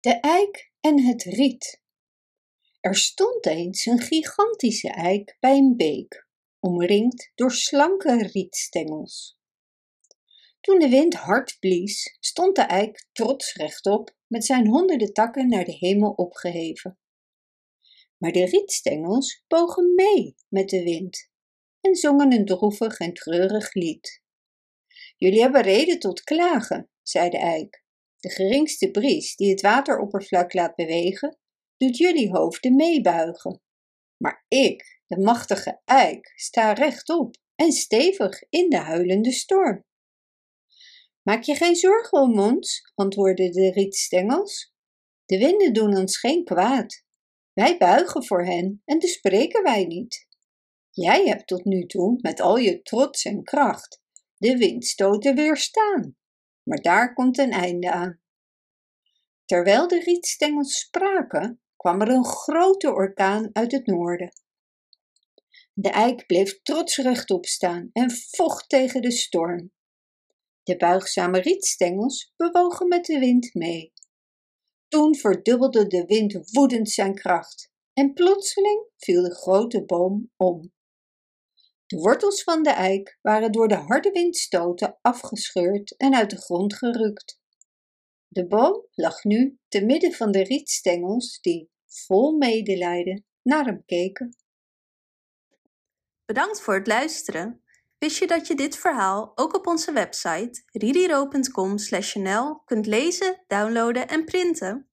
De eik en het riet. Er stond eens een gigantische eik bij een beek, omringd door slanke rietstengels. Toen de wind hard blies, stond de eik trots rechtop met zijn honderden takken naar de hemel opgeheven. Maar de rietstengels bogen mee met de wind en zongen een droevig en treurig lied. Jullie hebben reden tot klagen, zei de eik. De geringste bries die het wateroppervlak laat bewegen, doet jullie hoofden meebuigen. Maar ik, de machtige eik, sta rechtop en stevig in de huilende storm. Maak je geen zorgen om ons, antwoordden de rietstengels. De winden doen ons geen kwaad. Wij buigen voor hen en dus spreken wij niet. Jij hebt tot nu toe, met al je trots en kracht, de windstoten weerstaan. Maar daar komt een einde aan. Terwijl de rietstengels spraken, kwam er een grote orkaan uit het noorden. De eik bleef trots rechtop staan en vocht tegen de storm. De buigzame rietstengels bewogen met de wind mee. Toen verdubbelde de wind woedend zijn kracht en plotseling viel de grote boom om. De wortels van de eik waren door de harde windstoten afgescheurd en uit de grond gerukt. De boom lag nu te midden van de rietstengels die, vol medelijden, naar hem keken. Bedankt voor het luisteren. Wist je dat je dit verhaal ook op onze website ririro.com/nl kunt lezen, downloaden en printen?